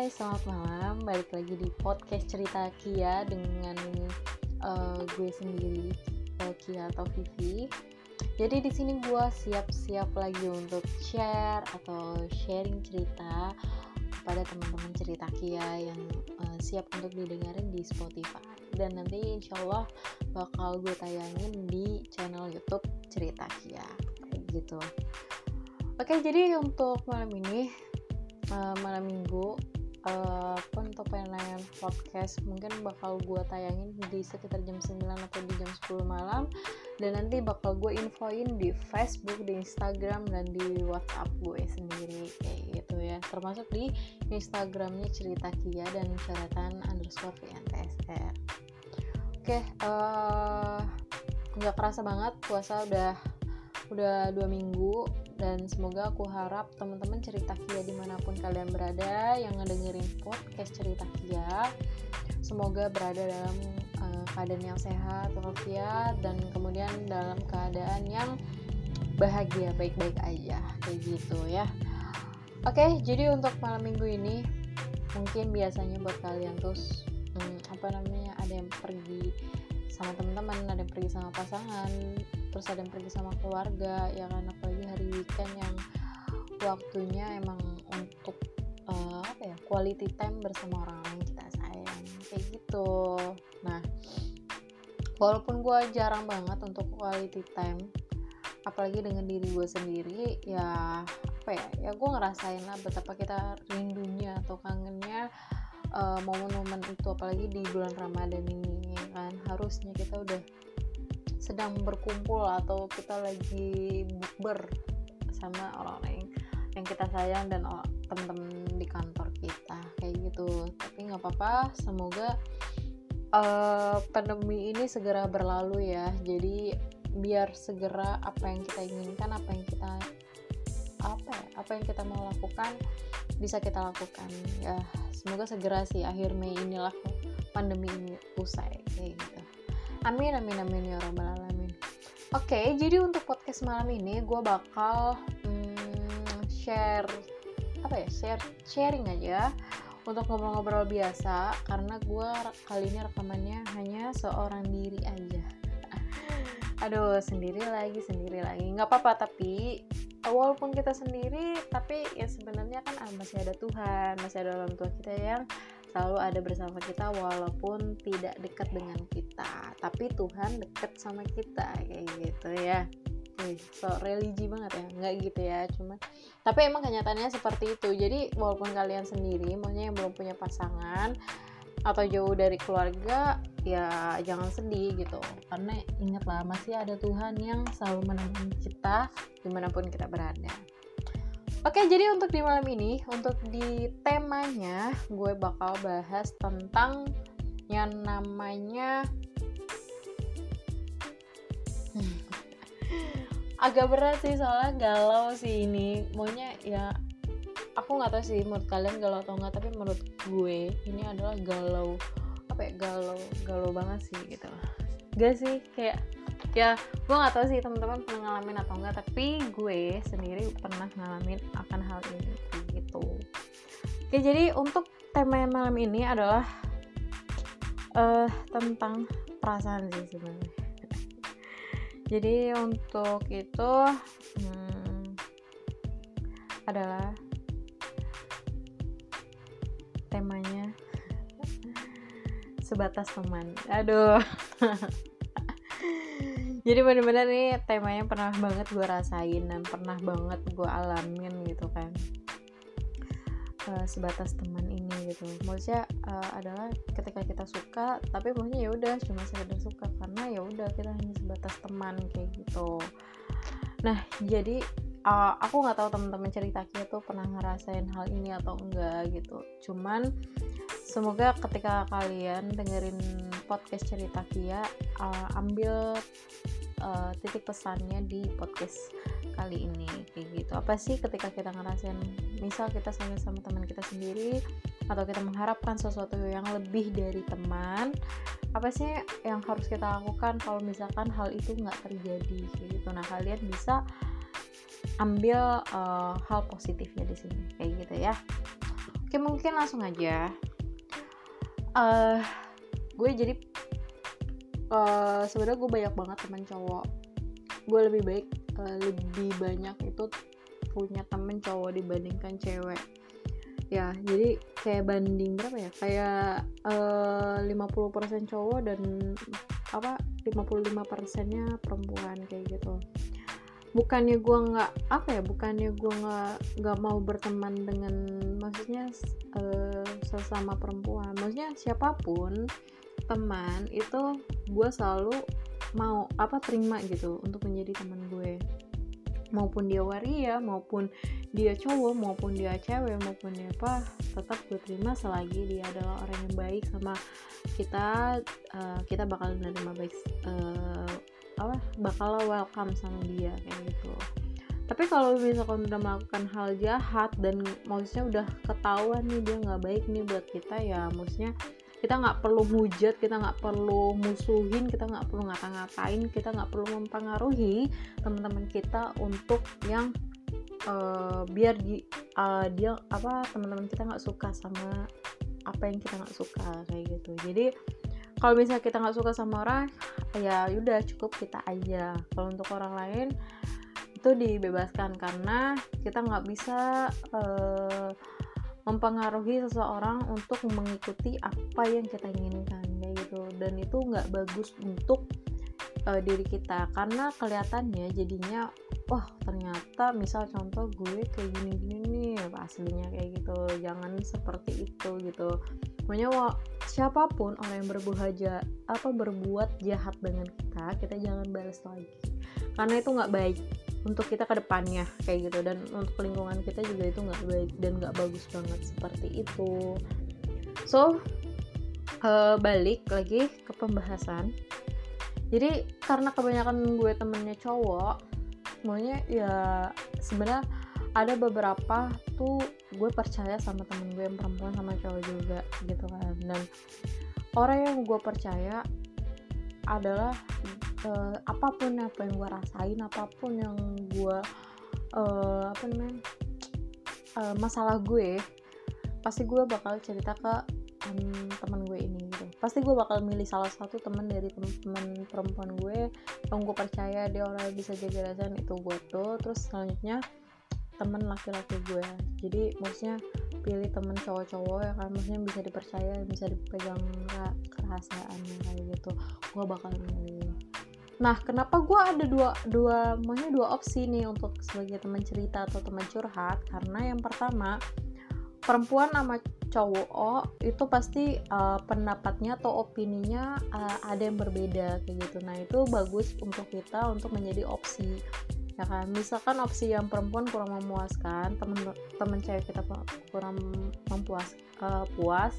Hai, selamat malam. Balik lagi di podcast cerita Kia dengan uh, gue sendiri, uh, Kia atau Vivi. Jadi di sini gue siap-siap lagi untuk share atau sharing cerita kepada teman-teman cerita Kia yang uh, siap untuk didengarin di Spotify. Dan nanti insya Allah bakal gue tayangin di channel YouTube cerita Kia, gitu. Oke, jadi untuk malam ini malam minggu uh, untuk penayangan podcast mungkin bakal gue tayangin di sekitar jam 9 atau di jam 10 malam. Dan nanti bakal gue infoin di Facebook, di Instagram dan di WhatsApp gue sendiri kayak gitu ya. Termasuk di Instagramnya cerita Kia dan syaratan underscore VNTSR oke okay, uh, nggak kerasa banget puasa udah udah dua minggu dan semoga aku harap teman-teman cerita Kia di mana pun kalian berada yang ngedengerin podcast cerita Kia semoga berada dalam uh, keadaan yang sehat walafiat dan kemudian dalam keadaan yang bahagia baik-baik aja kayak gitu ya. Oke jadi untuk malam minggu ini mungkin biasanya buat kalian terus hmm, apa namanya ada yang pergi sama teman-teman ada yang pergi sama pasangan terus ada yang pergi sama keluarga ya kan? Apalagi hari weekend yang waktunya emang untuk uh, apa ya quality time bersama orang lain kita sayang kayak gitu. Nah walaupun gue jarang banget untuk quality time apalagi dengan diri gue sendiri ya apa ya ya gue ngerasain lah betapa kita rindunya atau kangennya uh, momen-momen itu apalagi di bulan Ramadan ini ya kan? Harusnya kita udah sedang berkumpul atau kita lagi bukber sama orang lain yang kita sayang dan teman-teman di kantor kita kayak gitu. Tapi nggak apa-apa semoga uh, pandemi ini segera berlalu ya. Jadi biar segera apa yang kita inginkan apa yang kita apa ya, apa yang kita mau lakukan bisa kita lakukan ya semoga segera sih akhir Mei inilah pandemi ini usai kayak gitu Amin amin amin ya robbal alamin. Oke, okay, jadi untuk podcast malam ini gue bakal hmm, share apa ya share sharing aja untuk ngobrol-ngobrol biasa karena gue kali ini rekamannya hanya seorang diri aja. Aduh, sendiri lagi, sendiri lagi. Nggak apa-apa, tapi walaupun kita sendiri, tapi ya sebenarnya kan ah, masih ada Tuhan, masih ada orang tua kita yang selalu ada bersama kita walaupun tidak dekat dengan kita. Tapi Tuhan dekat sama kita kayak gitu ya. Wih, so religi banget ya. Nggak gitu ya cuma tapi emang kenyataannya seperti itu. Jadi walaupun kalian sendiri maksudnya yang belum punya pasangan atau jauh dari keluarga ya jangan sedih gitu. Karena ingatlah masih ada Tuhan yang selalu menemani kita di mana pun kita berada. Oke, jadi untuk di malam ini, untuk di temanya, gue bakal bahas tentang yang namanya hmm, agak berat sih soalnya galau sih ini. Maunya ya aku nggak tahu sih menurut kalian galau atau enggak, tapi menurut gue ini adalah galau apa ya galau galau banget sih gitu. Gak sih kayak ya gue nggak tahu sih teman-teman pernah ngalamin atau enggak tapi gue sendiri pernah ngalamin akan hal ini gitu oke jadi untuk tema malam ini adalah uh, tentang perasaan sih sebenarnya jadi untuk itu hmm, adalah temanya. Sebatas teman. Aduh. Jadi bener-bener nih temanya pernah banget gue rasain dan pernah banget gue alamin gitu kan. Uh, sebatas teman ini gitu. Maksudnya uh, adalah ketika kita suka tapi maksudnya ya udah cuma sekedar suka. Karena ya udah kita hanya sebatas teman kayak gitu. Nah jadi uh, aku nggak tahu teman-teman cerita tuh pernah ngerasain hal ini atau enggak gitu. Cuman semoga ketika kalian dengerin podcast cerita Kia uh, ambil uh, titik pesannya di podcast kali ini kayak gitu. Apa sih ketika kita ngerasain misal kita sayang sama teman kita sendiri atau kita mengharapkan sesuatu yang lebih dari teman apa sih yang harus kita lakukan kalau misalkan hal itu nggak terjadi gitu. Nah kalian bisa ambil uh, hal positifnya di sini. Kayak gitu ya. Oke mungkin langsung aja. Uh, gue jadi uh, sebenarnya gue banyak banget teman cowok. Gue lebih baik uh, lebih banyak itu punya temen cowok dibandingkan cewek. Ya jadi kayak banding berapa ya? Kayak uh, 50% cowok dan apa 55 persennya perempuan kayak gitu bukannya gue nggak apa ya bukannya gue nggak nggak mau berteman dengan maksudnya uh, sesama perempuan. Maksudnya siapa pun teman itu gue selalu mau apa terima gitu untuk menjadi teman gue. Maupun dia waria maupun dia cowok maupun dia cewek maupun dia apa tetap gue terima selagi dia adalah orang yang baik sama kita uh, kita bakal menerima baik uh, apa bakal welcome sama dia kayak gitu. Tapi kalau misalkan udah melakukan hal jahat dan maksudnya udah ketahuan nih dia nggak baik nih buat kita ya maksudnya kita nggak perlu hujat kita nggak perlu musuhin kita nggak perlu ngata-ngatain kita nggak perlu mempengaruhi teman-teman kita untuk yang uh, biar di, uh, dia apa teman-teman kita nggak suka sama apa yang kita nggak suka kayak gitu. Jadi kalau misalnya kita nggak suka sama orang ya udah cukup kita aja. Kalau untuk orang lain itu dibebaskan karena kita nggak bisa uh, mempengaruhi seseorang untuk mengikuti apa yang kita inginkan kayak gitu. Dan itu nggak bagus untuk uh, diri kita. Karena kelihatannya jadinya wah ternyata misal contoh gue kayak gini-gini nih aslinya kayak gitu jangan seperti itu gitu. Pokoknya wah, siapa pun orang yang berbuat apa berbuat jahat dengan kita kita jangan balas lagi. Karena itu nggak baik untuk kita ke depannya kayak gitu. Dan untuk lingkungan kita juga itu nggak baik dan nggak bagus banget seperti itu. So uh, balik lagi ke pembahasan jadi karena kebanyakan gue temennya cowok semuanya ya sebenarnya ada beberapa tuh gue percaya sama temen gue yang perempuan sama cowok juga gitu kan. Dan orang yang gue percaya adalah uh, apa pun apa yang gue rasain apa pun yang gue uh, apa namanya uh, masalah gue pasti gue bakal cerita ke um, teman gue ini pasti gue bakal milih salah satu teman dari teman perempuan gue yang gue percaya dia orang yang bisa jaga rasain itu gue tuh terus selanjutnya teman laki-laki gue. Jadi maksudnya pilih temen cowok-cowok ya kan? Maksudnya bisa dipercaya bisa dipegang kerahasiaannya kayak gitu. Gue bakal milih. Nah kenapa gue ada dua dua maksudnya dua opsi nih untuk sebagai teman cerita atau teman curhat? Karena yang pertama perempuan sama cowok itu pasti uh, pendapatnya atau opininya uh, ada yang berbeda kayak gitu. Nah itu bagus untuk kita untuk menjadi opsi ya kan? Misalkan opsi yang perempuan kurang memuaskan temen temen cewek kita kurang mempuas uh, puas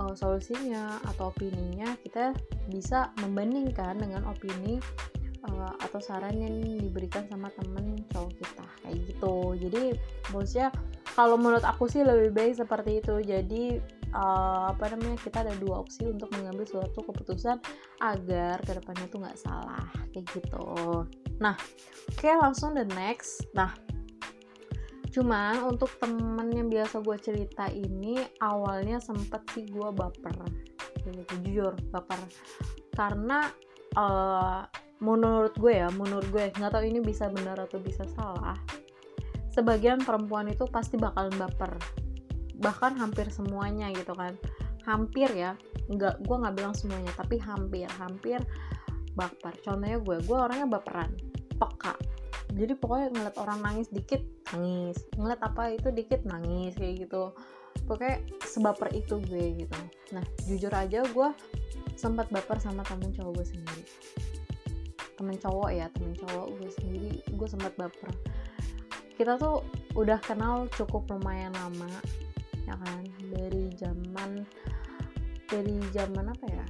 uh, solusinya atau opininya kita bisa membandingkan dengan opini uh, atau saran yang diberikan sama temen cowok kita kayak gitu. Jadi bosnya kalau menurut aku sih lebih baik seperti itu. Jadi uh, apa namanya kita ada dua opsi untuk mengambil suatu keputusan agar ke depannya tuh nggak salah kayak gitu. Nah oke okay, langsung the next. Nah cuman untuk temen yang biasa gue cerita ini awalnya sempet sih gue baper. Gitu jujur baper. Karena uh, menurut gue ya menurut gue nggak tahu ini bisa benar atau bisa salah sebagian perempuan itu pasti bakalan baper. Bahkan hampir semuanya gitu kan. Hampir ya nggak gue nggak bilang semuanya tapi hampir hampir baper. Contohnya gue gue orangnya baperan peka. Jadi pokoknya ngeliat orang nangis dikit nangis. Ngeliat apa itu dikit nangis kayak gitu. Pokoknya sebaper itu gue gitu. Nah jujur aja gue sempat baper sama temen cowok gue sendiri. Temen cowok ya temen cowok gue sendiri gue sempat baper kita tuh udah kenal cukup lumayan lama ya kan? Dari zaman dari zaman apa ya?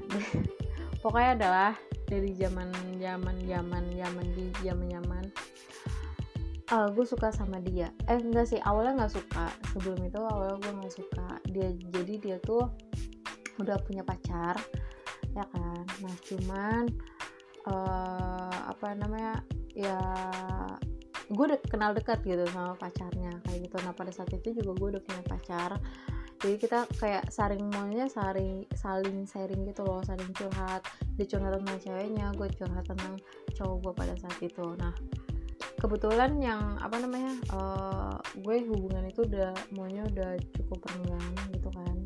Pokoknya adalah dari zaman zaman zaman zaman di zaman zaman. Uh, gue suka sama dia. Eh enggak sih awalnya nggak suka. Sebelum itu awalnya gue nggak suka. Dia jadi dia tuh udah punya pacar ya kan? Nah cuman uh, apa namanya? Ya gue udah kenal dekat gitu sama pacarnya kayak gitu. Nah pada saat itu juga gue udah punya pacar. Jadi kita kayak saring maunya saling saling sharing gitu loh saling curhat. Dia curhat tentang ceweknya gue curhat tentang cowok gue pada saat itu. Nah kebetulan yang apa namanya uh, gue hubungan itu udah maunya udah cukup renggang gitu kan.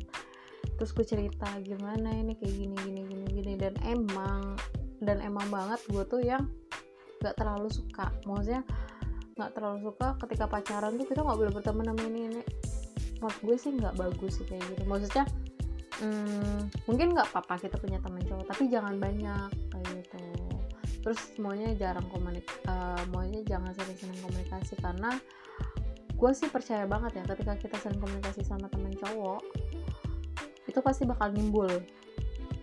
Terus gue cerita gimana ini kayak gini gini gini gini. Dan emang dan emang banget gue tuh yang gak terlalu suka. Maksudnya nggak terlalu suka ketika pacaran tuh kita nggak boleh berteman sama ini ini. Menurut gue sih nggak bagus sih kayak gitu. Maksudnya hmm, mungkin nggak apa-apa kita punya teman cowok tapi jangan banyak kayak gitu. Terus maunya jarang komunik uh, maunya jangan sering-sering komunikasi karena gue sih percaya banget ya ketika kita sering komunikasi sama teman cowok itu pasti bakal nimbul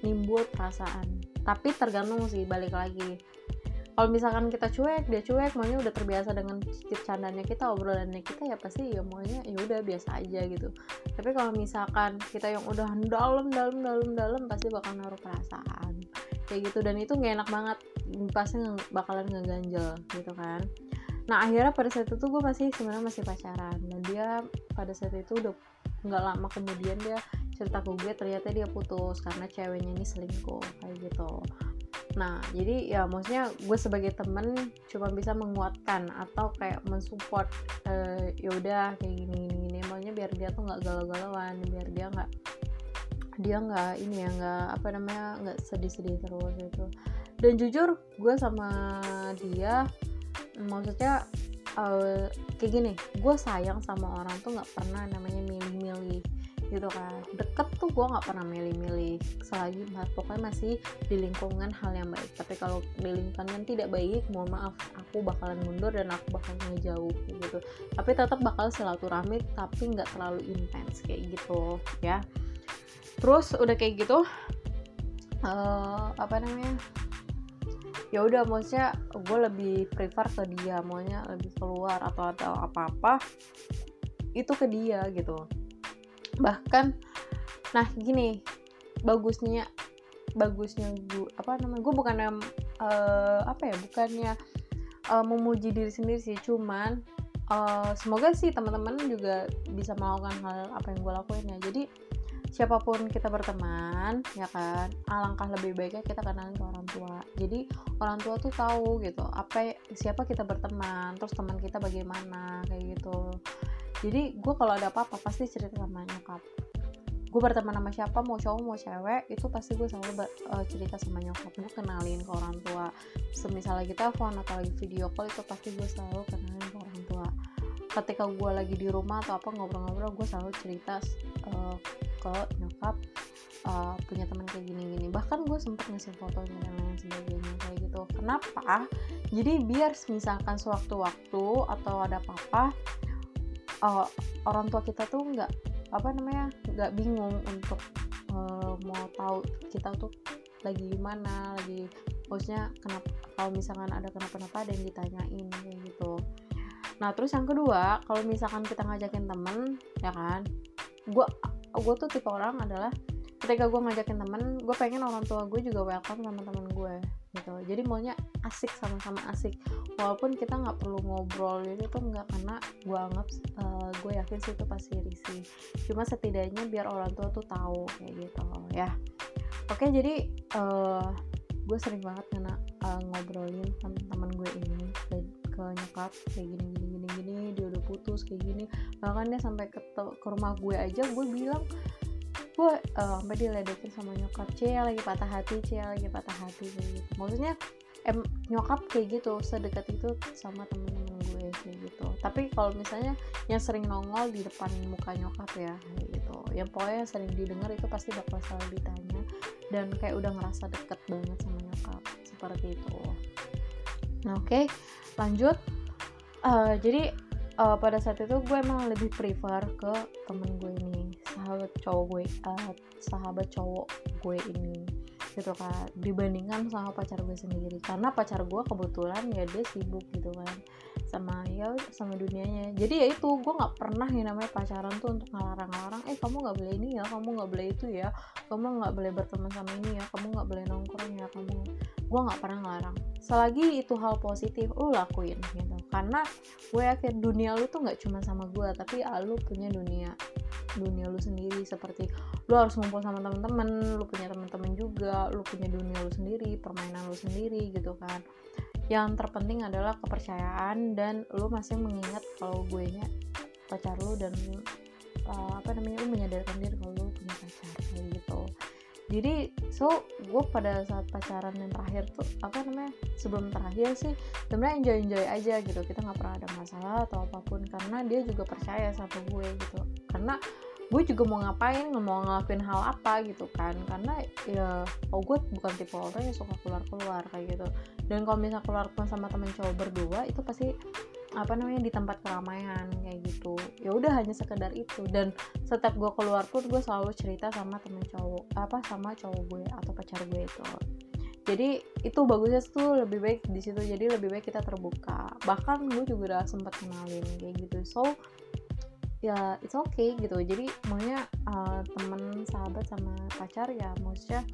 nimbul perasaan. Tapi tergantung sih balik lagi kalau misalkan kita cuek dia cuek maunya udah terbiasa dengan candanya kita obrolannya kita ya pasti ya maunya ya udah biasa aja gitu. Tapi kalau misalkan kita yang udah dalam dalam dalam dalam pasti bakal naruh perasaan. Kayak gitu dan itu gak enak banget. Pasti bakalan ngeganjel gitu kan. Nah akhirnya pada saat itu gue masih sebenarnya masih pacaran. Dan dia pada saat itu udah nggak lama kemudian dia cerita ke gue ternyata dia putus karena ceweknya ini selingkuh kayak gitu nah jadi ya maksudnya gue sebagai temen cuma bisa menguatkan atau kayak mensupport uh, ya udah kayak gini gini gini. Maunya biar dia tuh nggak galau-galauan biar dia nggak dia nggak ini ya nggak apa namanya nggak sedih-sedih terus gitu. Dan jujur gue sama dia maksudnya uh, kayak gini gue sayang sama orang tuh nggak pernah namanya milih-milih gitu kan. Deket tuh gue nggak pernah milih-milih selagi pokoknya masih di lingkungan hal yang baik. Tapi kalau di lingkungan tidak baik mohon maaf aku bakalan mundur dan aku bakalan ngejauh gitu. Tapi tetap bakal silaturahmi tapi nggak terlalu intens kayak gitu ya. Terus udah kayak gitu uh, apa namanya ya udah maksudnya gue lebih prefer ke dia maunya lebih keluar atau ada apa-apa itu ke dia gitu bahkan nah gini bagusnya bagusnya gue apa namanya gue bukan uh, apa ya bukannya uh, memuji diri sendiri sih cuman uh, semoga sih teman-teman juga bisa melakukan hal apa yang gue lakuin ya. Jadi siapa pun kita berteman ya kan alangkah lebih baiknya kita kenalin ke orang tua. Jadi orang tua tuh tahu gitu apa siapa kita berteman terus teman kita bagaimana kayak gitu jadi gue kalau ada apa-apa pasti cerita sama nyokap. Gue berteman sama siapa mau cowok mau cewek itu pasti gue selalu uh, cerita sama nyokap. Gue kenalin ke orang tua. Semisal lagi telepon atau lagi video call itu pasti gue selalu kenalin ke orang tua. Ketika gue lagi di rumah atau apa ngobrol-ngobrol gue selalu cerita uh, ke nyokap uh, punya teman kayak gini-gini. Bahkan gue sempet ngasih fotonya dan lain sebagainya kayak gitu. Kenapa? Jadi biar misalkan sewaktu-waktu atau ada apa-apa uh, orang tua kita tuh nggak apa namanya nggak bingung untuk uh, mau tahu kita tuh lagi gimana lagi maksudnya kenapa kalau misalkan ada kenapa-napa ada yang ditanyain kayak gitu. Nah terus yang kedua kalau misalkan kita ngajakin temen ya kan gue gue tuh tipe orang adalah ketika gue ngajakin temen gue pengen orang tua gue juga welcome sama temen gue gitu. Jadi maunya asik sama-sama asik. Walaupun kita nggak perlu ngobrol itu tuh nggak karena gue anggap uh, gue yakin sih itu pasti risih cuma setidaknya biar orang tua tuh tahu kayak gitu ya. Oke jadi uh, gue sering banget kena uh, ngobrolin teman-teman gue ini ke, ke nyokap kayak gini gini gini gini dia udah putus kayak gini. Bahkan dia sampai ke, ke rumah gue aja gue bilang gue uh, sampai diledekin sama nyokap. Cia lagi patah hati Cia lagi patah hati kayak gitu. Maksudnya em nyokap kayak gitu sedekat itu sama temen-temen gue kayak gitu. Tapi kalau misalnya yang sering nongol di depan muka nyokap ya kayak gitu. Yang pokoknya sering didengar itu pasti bakal selalu ditanya. Dan kayak udah ngerasa deket banget sama nyokap seperti itu. Nah oke okay, lanjut. Uh, jadi uh, pada saat itu gue emang lebih prefer ke temen gue ini sahabat cowok gue uh, sahabat cowok gue ini gitu kan. Dibandingkan sama pacar gue sendiri. Karena pacar gue kebetulan ya dia sibuk gitu kan sama ya sama dunianya. Jadi ya itu gue nggak pernah yang namanya pacaran tuh untuk ngelarang-larang eh kamu nggak boleh ini ya kamu nggak boleh itu ya kamu nggak boleh berteman sama ini ya kamu nggak boleh nongkrong ya kamu gue nggak pernah ngelarang. Selagi itu hal positif lu lakuin gitu. Karena gue yakin dunia lu tuh nggak cuma sama gue tapi ah, lu punya dunia dunia lu sendiri. Seperti lu harus ngumpul sama temen-temen lu punya temen-temen juga lu punya dunia lu sendiri permainan lu sendiri gitu kan yang terpenting adalah kepercayaan dan lu masih mengingat kalau gue nya pacar lu dan uh, apa namanya lu menyadarkan diri kalau lu punya pacar gitu. Jadi so gue pada saat pacaran yang terakhir tuh apa namanya sebelum terakhir sih sebenarnya enjoy enjoy aja gitu. Kita nggak pernah ada masalah atau apa pun karena dia juga percaya sama gue gitu. Karena gue juga mau ngapain mau ngelakuin hal apa gitu kan. Karena ya oh gue bukan tipe orang yang suka keluar keluar kayak gitu. Dan kalau misalnya keluar sama temen cowok berdua itu pasti apa namanya di tempat keramaian kayak gitu. Ya udah hanya sekedar itu. Dan setiap gue keluar pun gue selalu cerita sama temen cowok apa sama cowok gue atau pacar gue itu. Jadi itu bagusnya tuh lebih baik di situ. Jadi lebih baik kita terbuka. Bahkan gue juga udah sempat kenalin kayak gitu. So ya it's okay gitu. Jadi maunya uh, temen sahabat sama pacar ya maksudnya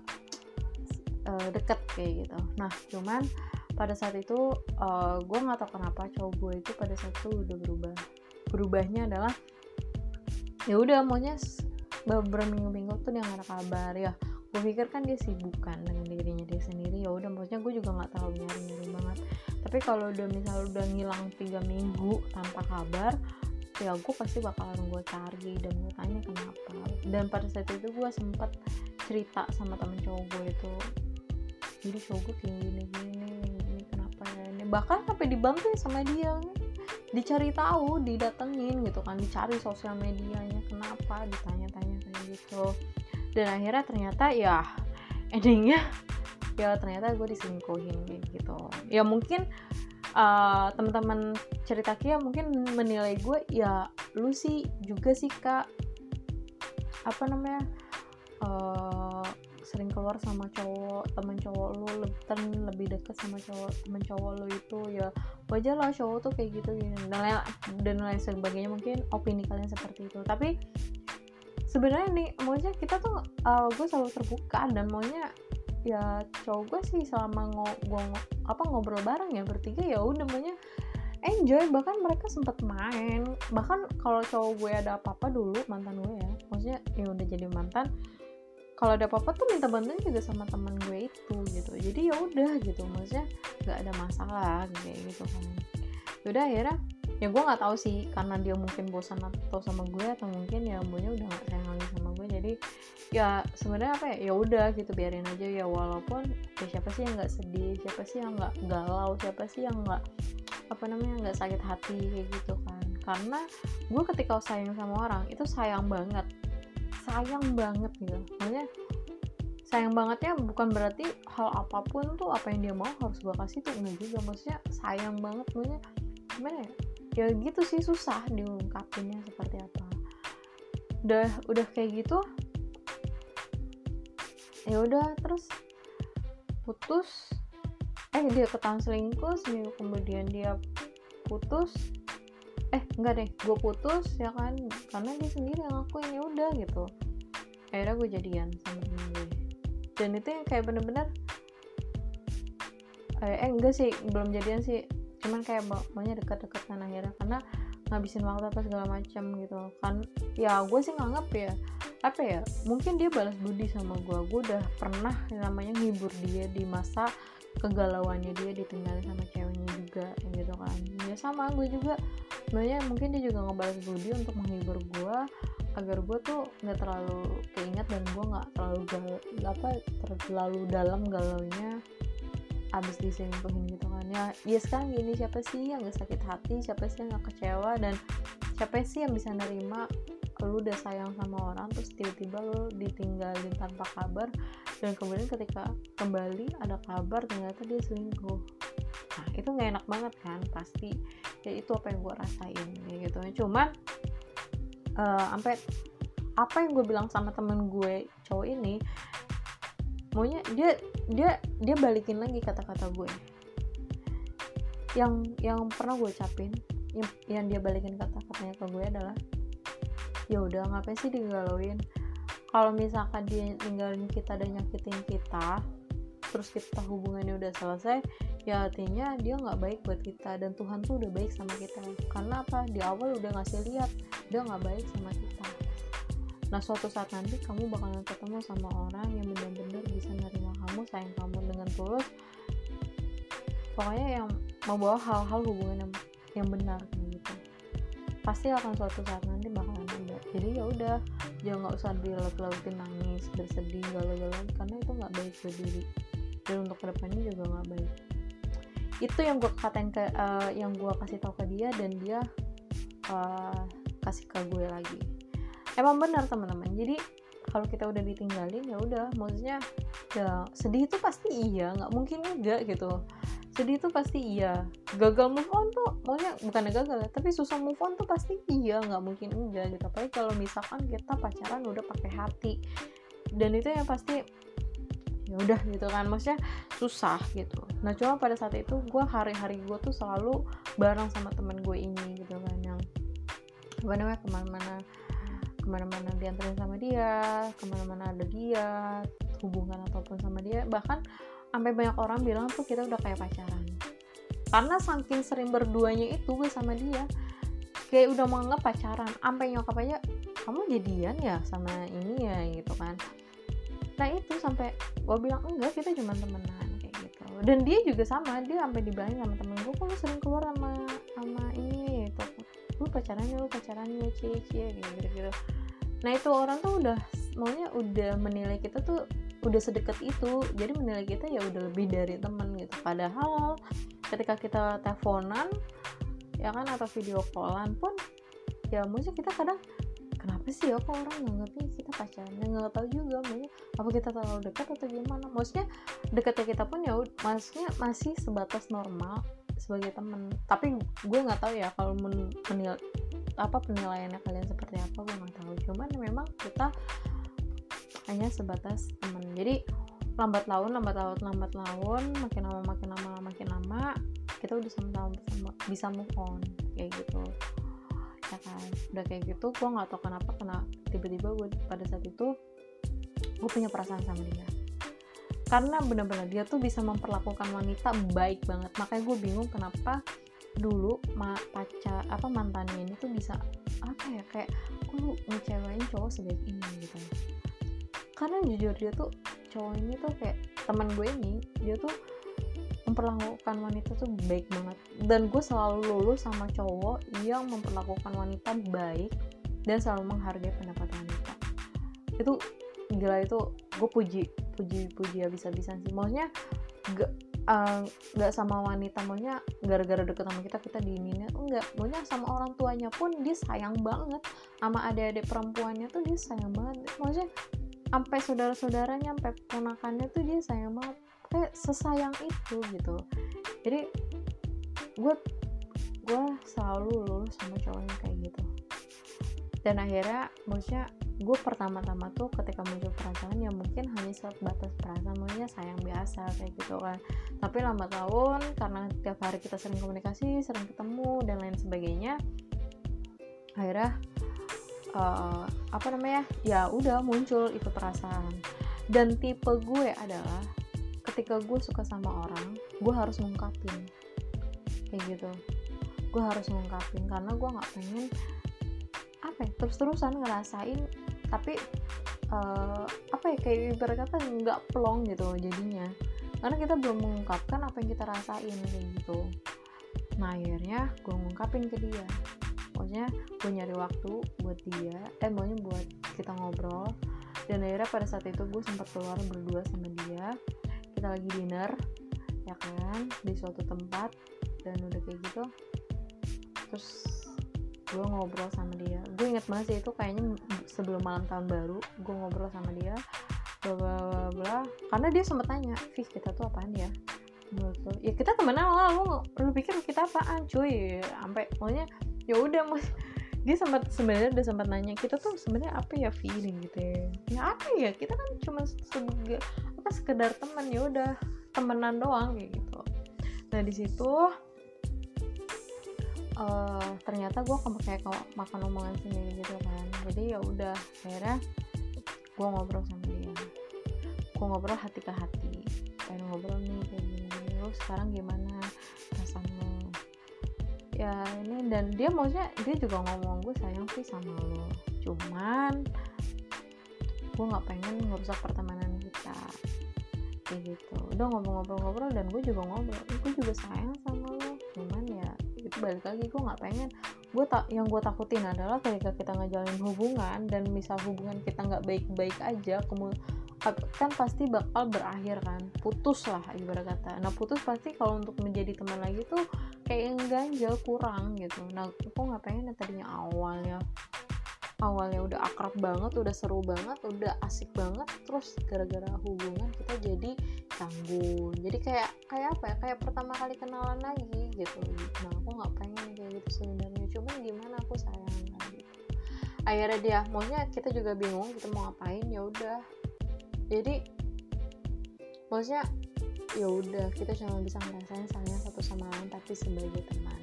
uh, deket kayak gitu. Nah cuman pada saat itu uh, gue nggak tahu kenapa cowok gue itu pada saat itu udah berubah. Berubahnya adalah ya udah maunya beberapa minggu-minggu tuh dia nggak ada kabar ya. Gue pikir kan dia sibuk kan dengan dirinya dia sendiri ya udah maksudnya gue juga nggak tahu nyari nyari banget. Tapi kalau udah misal udah ngilang tiga minggu tanpa kabar ya gue pasti bakalan gue cari dan gue tanya kenapa. Dan pada saat itu gue sempat cerita sama temen cowok gue itu jadi cowok gue kayak gini gini ini kenapa ya ini? Bahkan sampai dibantu sama dia. Dicari tahu didatengin gitu kan dicari sosial medianya kenapa ditanya-tanya kayak gitu. Dan akhirnya ternyata ya endingnya ya ternyata gue diselingkuhin gitu. Ya mungkin uh, teman-teman cerita Kia mungkin menilai gue ya lu sih juga sih kak. Apa namanya? Uh, sering keluar sama cowok temen cowok lu lebih lebih deket sama cowok temen cowok lu itu ya wajar lah cowok tuh kayak gitu dan lain dan lain sebagainya mungkin opini kalian seperti itu. Tapi sebenarnya nih maunya kita tuh uh, gue selalu terbuka dan maunya ya cowok gue sih selama ngobrol apa ngobrol bareng ya bertiga ya udah namanya enjoy. Bahkan mereka sempet main. Bahkan kalau cowok gue ada apa-apa dulu mantan gue ya maksudnya ya udah jadi mantan kalau ada apa-apa tuh minta bantuan juga sama teman gue itu gitu. Jadi ya udah gitu maksudnya nggak ada masalah kayak gitu kan. Udah akhirnya ya gue nggak tahu sih karena dia mungkin bosan atau sama gue atau mungkin ya mbaknya udah nggak sayang lagi sama gue. Jadi ya sebenarnya apa ya? Ya udah gitu biarin aja ya. Walaupun ya siapa sih yang nggak sedih? Siapa sih yang nggak galau? Siapa sih yang nggak apa namanya nggak sakit hati? Kayak gitu kan. Karena gue ketika sayang sama orang itu sayang banget. Sayang banget gitu. Makanya sayang bangetnya bukan berarti hal apa pun tuh apa yang dia mau harus gue kasih tuh enggak juga. Maksudnya sayang banget. Maksudnya gimana ya ya gitu sih susah diungkapinnya seperti apa. Udah udah kayak gitu ya udah terus putus. Eh dia ketahuan selingkuh seminggu kemudian dia putus. Eh enggak deh gue putus ya kan karena dia sendiri yang aku ya udah gitu. Akhirnya gue jadian sama temen gue dan itu yang kayak bener-bener eh, eh enggak sih belum jadian sih cuman kayak maunya deket-deket kan akhirnya karena ngabisin waktu apa segala macam gitu. Kan ya gue sih nganggap ya apa ya mungkin dia balas budi sama gue gue udah pernah namanya ngibur dia di masa kegalauannya dia ditinggalin sama ceweknya juga gitu kan. Ya sama gue juga sebenarnya mungkin dia juga ngebalas budi untuk menghibur gue agar gue tuh nggak terlalu keinget dan gue nggak terlalu gal apa terlalu dalam galaunya abis diselingkuhin gitu kan. Ya ya sekarang gini siapa sih yang gak sakit hati? Siapa sih yang gak kecewa? Dan siapa sih yang bisa nerima lu udah sayang sama orang terus tiba-tiba lu ditinggalin tanpa kabar? Dan kemudian ketika kembali ada kabar ternyata dia selingkuh. Nah itu nggak enak banget kan? Pasti ya itu apa yang gue rasain ya gitu. Cuman uh, sampai apa yang gue bilang sama temen gue cowok ini maunya dia dia dia balikin lagi kata-kata gue. Yang yang pernah gue ucapin yang dia balikin kata-katanya ke gue adalah ya udah ngapain sih digalauin? Kalau misalkan dia ninggalin kita dan nyakitin kita terus kita hubungannya udah selesai ya artinya dia nggak baik buat kita dan Tuhan tuh udah baik sama kita. Karena apa? Di awal udah ngasih lihat dia nggak baik sama kita nah suatu saat nanti kamu bakalan ketemu sama orang yang benar-benar bisa nerima kamu sayang kamu dengan tulus. Pokoknya yang membawa hal-hal hubungan yang, yang benar gitu. Pasti akan suatu saat nanti bakalan ada. Jadi ya udah jangan nggak usah dilaut-lautin nangis bersedih galau-galau karena itu nggak baik buat diri. Dan untuk ke depannya juga nggak baik. Itu yang gue katain ke uh, yang gue kasih tau ke dia dan dia uh, kasih ke gue lagi emang benar teman-teman. Jadi kalau kita udah ditinggalin ya udah maksudnya ya sedih itu pasti iya nggak mungkin enggak gitu. Sedih itu pasti iya. Gagal move on tuh maksudnya bukan gagal ya tapi susah move on tuh pasti iya nggak mungkin enggak gitu. Apalagi kalau misalkan kita pacaran udah pakai hati. Dan itu yang pasti ya udah gitu kan. Maksudnya susah gitu. Nah cuma pada saat itu gue hari-hari gue tuh selalu bareng sama temen gue ini gitu kan yang apa namanya ke mana-mana ke mana-mana diantarin sama dia ke mana-mana ada dia hubungan ataupun sama dia. Bahkan sampai banyak orang bilang tuh kita udah kayak pacaran. Karena saking sering berduanya itu gue sama dia kayak udah menganggap pacaran. Sampai nyokap aja kamu jadian ya sama ini ya gitu kan. Nah itu sampai gue bilang enggak kita cuma temenan kayak gitu. Dan dia juga sama dia sampai dibilangin sama temen gue kok sering keluar sama sama ini lu pacarannya lu pacarannya cie cie gitu gitu nah itu orang tuh udah maunya udah menilai kita tuh udah sedekat itu. Jadi menilai kita ya udah lebih dari temen gitu. Padahal ketika kita teleponan ya kan atau video callan pun ya maksudnya kita kadang kenapa sih ya kok orang nganggapnya kita pacaran? Ya nggak tahu juga maksudnya apa kita terlalu dekat atau gimana. Maksudnya dekatnya kita pun ya maksudnya masih sebatas normal sebagai temen. Tapi gue nggak tahu ya kalau menil apa penilaiannya kalian seperti apa gue nggak tahu. Cuman memang kita hanya sebatas temen. Jadi lambat laun lambat laun lambat laun makin lama makin lama makin lama kita udah sama-sama bisa move on kayak gitu. Ya kan? Udah kayak gitu gue nggak tahu kenapa kena tiba-tiba gue pada saat itu gue punya perasaan sama dia karena benar-benar dia tuh bisa memperlakukan wanita baik banget. Makanya gue bingung kenapa dulu ma pacar apa mantannya ini tuh bisa apa ya kayak gue ngecewain cowok sebaik ini gitu. Karena jujur dia tuh cowok ini tuh kayak teman gue ini dia tuh memperlakukan wanita tuh baik banget. Dan gue selalu lulus sama cowok yang memperlakukan wanita baik dan selalu menghargai pendapat wanita. Itu gila itu gue puji puji puji habis-habisan sih. Maksudnya gak uh, nggak sama wanita maunya gara-gara deket sama kita kita diininnya enggak. Maunya sama orang tuanya pun dia sayang banget. Sama adik-adik perempuannya tuh dia sayang banget. Maksudnya sampai saudara-saudaranya sampai ponakannya tuh dia sayang banget. Kayak sesayang itu gitu. Jadi gue gue selalu lulus sama cowok yang kayak gitu. Dan akhirnya maksudnya gue pertama-tama tuh ketika muncul perasaan ya mungkin hanya sebatas perasaan maunya sayang biasa kayak gitu kan. Tapi lambat laun karena tiap hari kita sering komunikasi sering ketemu dan lain sebagainya akhirnya uh, apa namanya ya udah muncul itu perasaan. Dan tipe gue adalah ketika gue suka sama orang gue harus mengungkapin kayak gitu. Gue harus mengungkapin karena gue nggak pengen apa ya terus-terusan ngerasain tapi uh, apa ya kayak ibarat kata nggak plong gitu jadinya. Karena kita belum mengungkapkan apa yang kita rasain kayak gitu. Nah akhirnya gue ngungkapin ke dia. Pokoknya gue nyari waktu buat dia eh maunya buat kita ngobrol. Dan akhirnya pada saat itu gue sempat keluar berdua sama dia. Kita lagi dinner ya kan di suatu tempat. Dan udah kayak gitu terus gue ngobrol sama dia. Gue inget banget sih itu kayaknya sebelum malam tahun baru gue ngobrol sama dia bla bla bla bla. Karena dia sempat tanya Fih kita tuh apaan ya? Menurut ya kita temenan lah lu lu pikir kita apaan cuy? Sampai pokoknya ya udah mas. Dia sempat sebenarnya udah sempat nanya kita tuh sebenarnya apa ya feeling gitu ya? Ya apa ya? Kita kan cuma sebagai apa sekedar teman ya udah temenan doang kayak gitu. Nah di situ uh, ternyata gue kayak makan omongan sendiri gitu kan. Jadi ya udah akhirnya gue ngobrol sama dia. Gue ngobrol hati ke hati. Pengen ngobrol nih kayak gini. Lo sekarang gimana perasaan lo ya ini dan dia maksudnya dia juga ngomong gue sayang sih sama lo. Cuman gue nggak pengen ngerusak pertemanan kita. Kayak gitu. Udah ngobrol-ngobrol-ngobrol dan gue juga ngobrol. Gue juga sayang sama lo itu balik lagi gue nggak pengen. Gue tak yang gue takutin adalah ketika kita ngejalin hubungan dan misal hubungan kita nggak baik-baik aja kemudian kan pasti bakal berakhir kan. Putus lah ibarat kata. Nah putus pasti kalau untuk menjadi teman lagi tuh kayak yang ganjel kurang gitu. Nah aku nggak pengen yang tadinya awalnya awalnya udah akrab banget udah seru banget udah asik banget terus gara-gara hubungan kita jadi canggung. Jadi kayak kayak apa ya kayak pertama kali kenalan lagi gitu. Nah aku nggak pengen kayak gitu sebenarnya. Cuman gimana aku sayang gitu akhirnya dia maunya kita juga bingung kita mau ngapain? Ya udah. Jadi maksudnya ya udah kita cuma bisa ngerasain sayang satu sama lain tapi sebagai teman.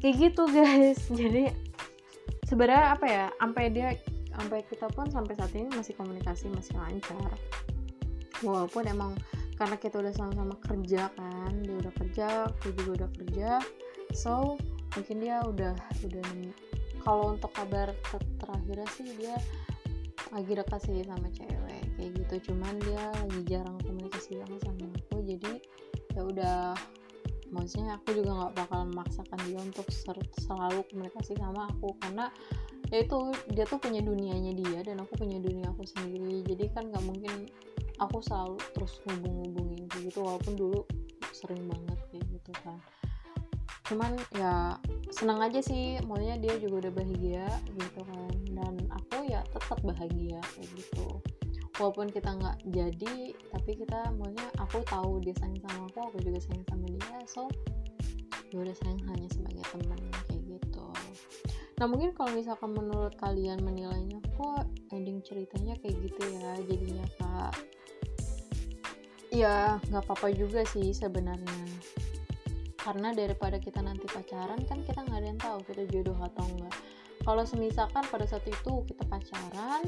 Kayak gitu guys. Jadi sebenarnya apa ya sampai dia sampai kita pun sampai saat ini masih komunikasi masih lancar. Walaupun emang karena kita udah sama-sama kerja kan dia udah kerja aku juga udah kerja so mungkin dia udah udah kalau untuk kabar ter terakhirnya sih dia lagi dekat sih sama cewek kayak gitu. Cuman dia lagi jarang komunikasi banget sama aku jadi ya udah maksudnya aku juga nggak bakal memaksakan dia untuk selalu komunikasi sama aku karena ya itu dia tuh punya dunianya dia dan aku punya dunia aku sendiri. Jadi kan nggak mungkin aku selalu terus ngubung-ngubungin gitu walaupun dulu sering banget kayak gitu kan. Cuman ya senang aja sih maksudnya dia juga udah bahagia gitu kan. Dan aku ya tetap bahagia kayak gitu walaupun kita nggak jadi tapi kita maksudnya aku tahu dia sayang sama aku aku juga sayang sama dia so ya udah sayang hanya sebagai teman kayak gitu. Nah mungkin kalau misalkan menurut kalian menilainya kok ending ceritanya kayak gitu ya jadinya kak? Ya nggak apa-apa juga sih sebenarnya. Karena daripada kita nanti pacaran kan kita nggak ada yang tahu kita jodoh atau enggak kalau semisalkan pada saat itu kita pacaran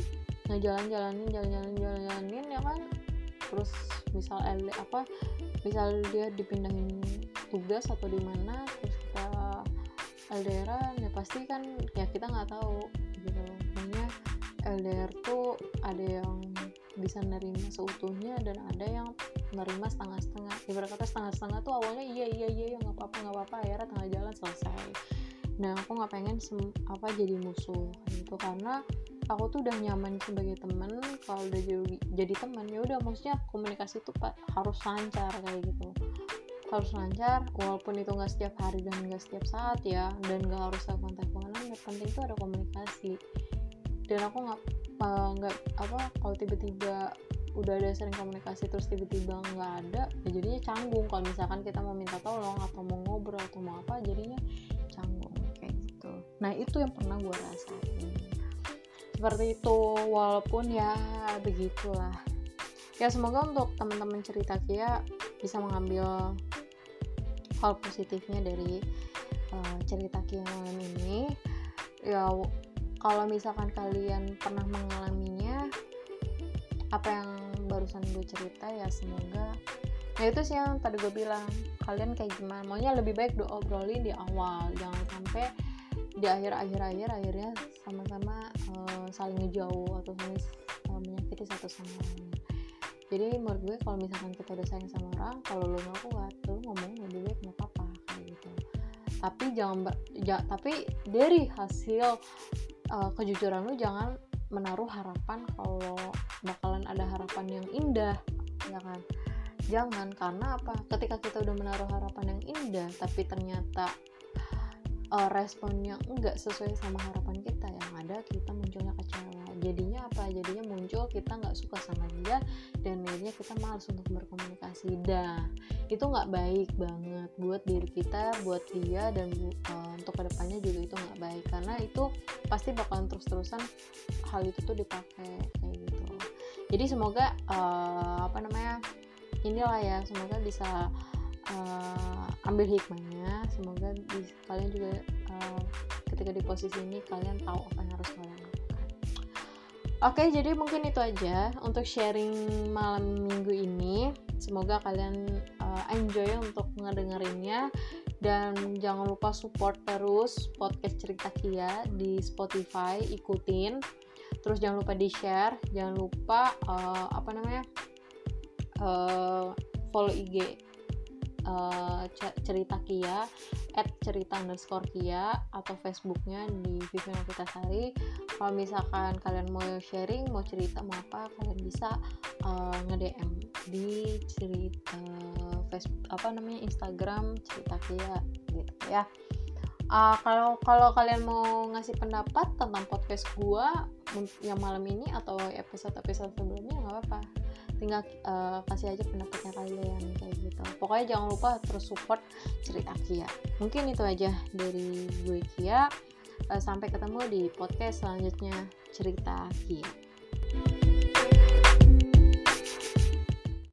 ngejalan-jalanin jalan-jalan jalan-jalanin ya kan? Terus misal LD apa misal dia dipindahin tugas atau di mana terus kita LDRan ya pasti kan ya kita nggak tahu gitu makanya LDR tuh ada yang bisa nerima seutuhnya dan ada yang nerima setengah-setengah. Ibarat kata setengah-setengah tuh awalnya iya iya iya ya nggak apa-apa nggak apa-apa akhirnya tengah jalan selesai. Nah aku nggak pengen apa jadi musuh gitu. Karena aku tuh udah nyaman sebagai temen kalau udah jadi, jadi teman ya udah maksudnya komunikasi tuh harus lancar kayak gitu. Harus lancar walaupun itu nggak setiap hari dan nggak setiap saat ya dan nggak harus telepon teleponan yang penting tuh ada komunikasi. Dan aku nggak nggak apa kalau tiba-tiba udah ada sering komunikasi terus tiba-tiba nggak ada ya jadinya canggung. Kalau misalkan kita mau minta tolong atau mau ngobrol atau mau apa jadinya canggung kayak gitu. Nah itu yang pernah gue rasain seperti itu walaupun ya begitulah. Ya semoga untuk teman-teman cerita Kia bisa mengambil hal positifnya dari uh, cerita Kia malam ini. Ya kalau misalkan kalian pernah mengalaminya apa yang barusan gue cerita ya semoga nah itu sih yang tadi gue bilang kalian kayak gimana. Maunya lebih baik do obrolin di awal jangan sampai di akhir-akhir akhir akhirnya sama-sama uh, saling ngejauh atau saling uh, menyakiti satu sama lain. Jadi menurut gue kalau misalkan kita udah sayang sama orang kalau lo nggak kuat lo ngomong lebih baik nggak apa-apa kayak gitu. Tapi jangan ja, tapi dari hasil uh, kejujuran lo jangan menaruh harapan kalau bakalan ada harapan yang indah ya kan? Jangan karena apa? Ketika kita udah menaruh harapan yang indah tapi ternyata uh, responnya enggak sesuai sama harapan kita. Yang ada kita munculnya kecewa. Jadinya apa? Jadinya muncul kita nggak suka sama dia dan akhirnya kita malas untuk berkomunikasi. Dah itu nggak baik banget buat diri kita buat dia dan uh, untuk ke depannya juga itu nggak baik. Karena itu pasti bakalan terus-terusan hal itu tuh dipakai kayak gitu. Jadi semoga uh, apa namanya inilah ya semoga bisa uh, ambil hikmahnya. Semoga kalian juga uh, ketika di posisi ini kalian tahu apa yang harus kalian lakukan. Oke jadi mungkin itu aja untuk sharing malam minggu ini. Semoga kalian uh, enjoy untuk ngedengerinnya. Dan jangan lupa support terus podcast cerita Kia di Spotify ikutin. Terus jangan lupa di share jangan lupa uh, apa namanya uh, follow IG uh, cerita Kia at cerita underscore Kia atau Facebooknya di Vivian Sari kalau misalkan kalian mau sharing mau cerita mau apa kalian bisa uh, nge-DM di cerita Facebook apa namanya Instagram cerita Kia gitu ya. Uh, kalau kalau kalian mau ngasih pendapat tentang podcast gua yang malam ini atau episode episode sebelumnya nggak apa-apa tinggal uh, kasih aja pendapatnya kalian kayak gitu. Pokoknya jangan lupa terus support cerita Kia. Mungkin itu aja dari gue Kia. Uh, sampai ketemu di podcast selanjutnya cerita Kia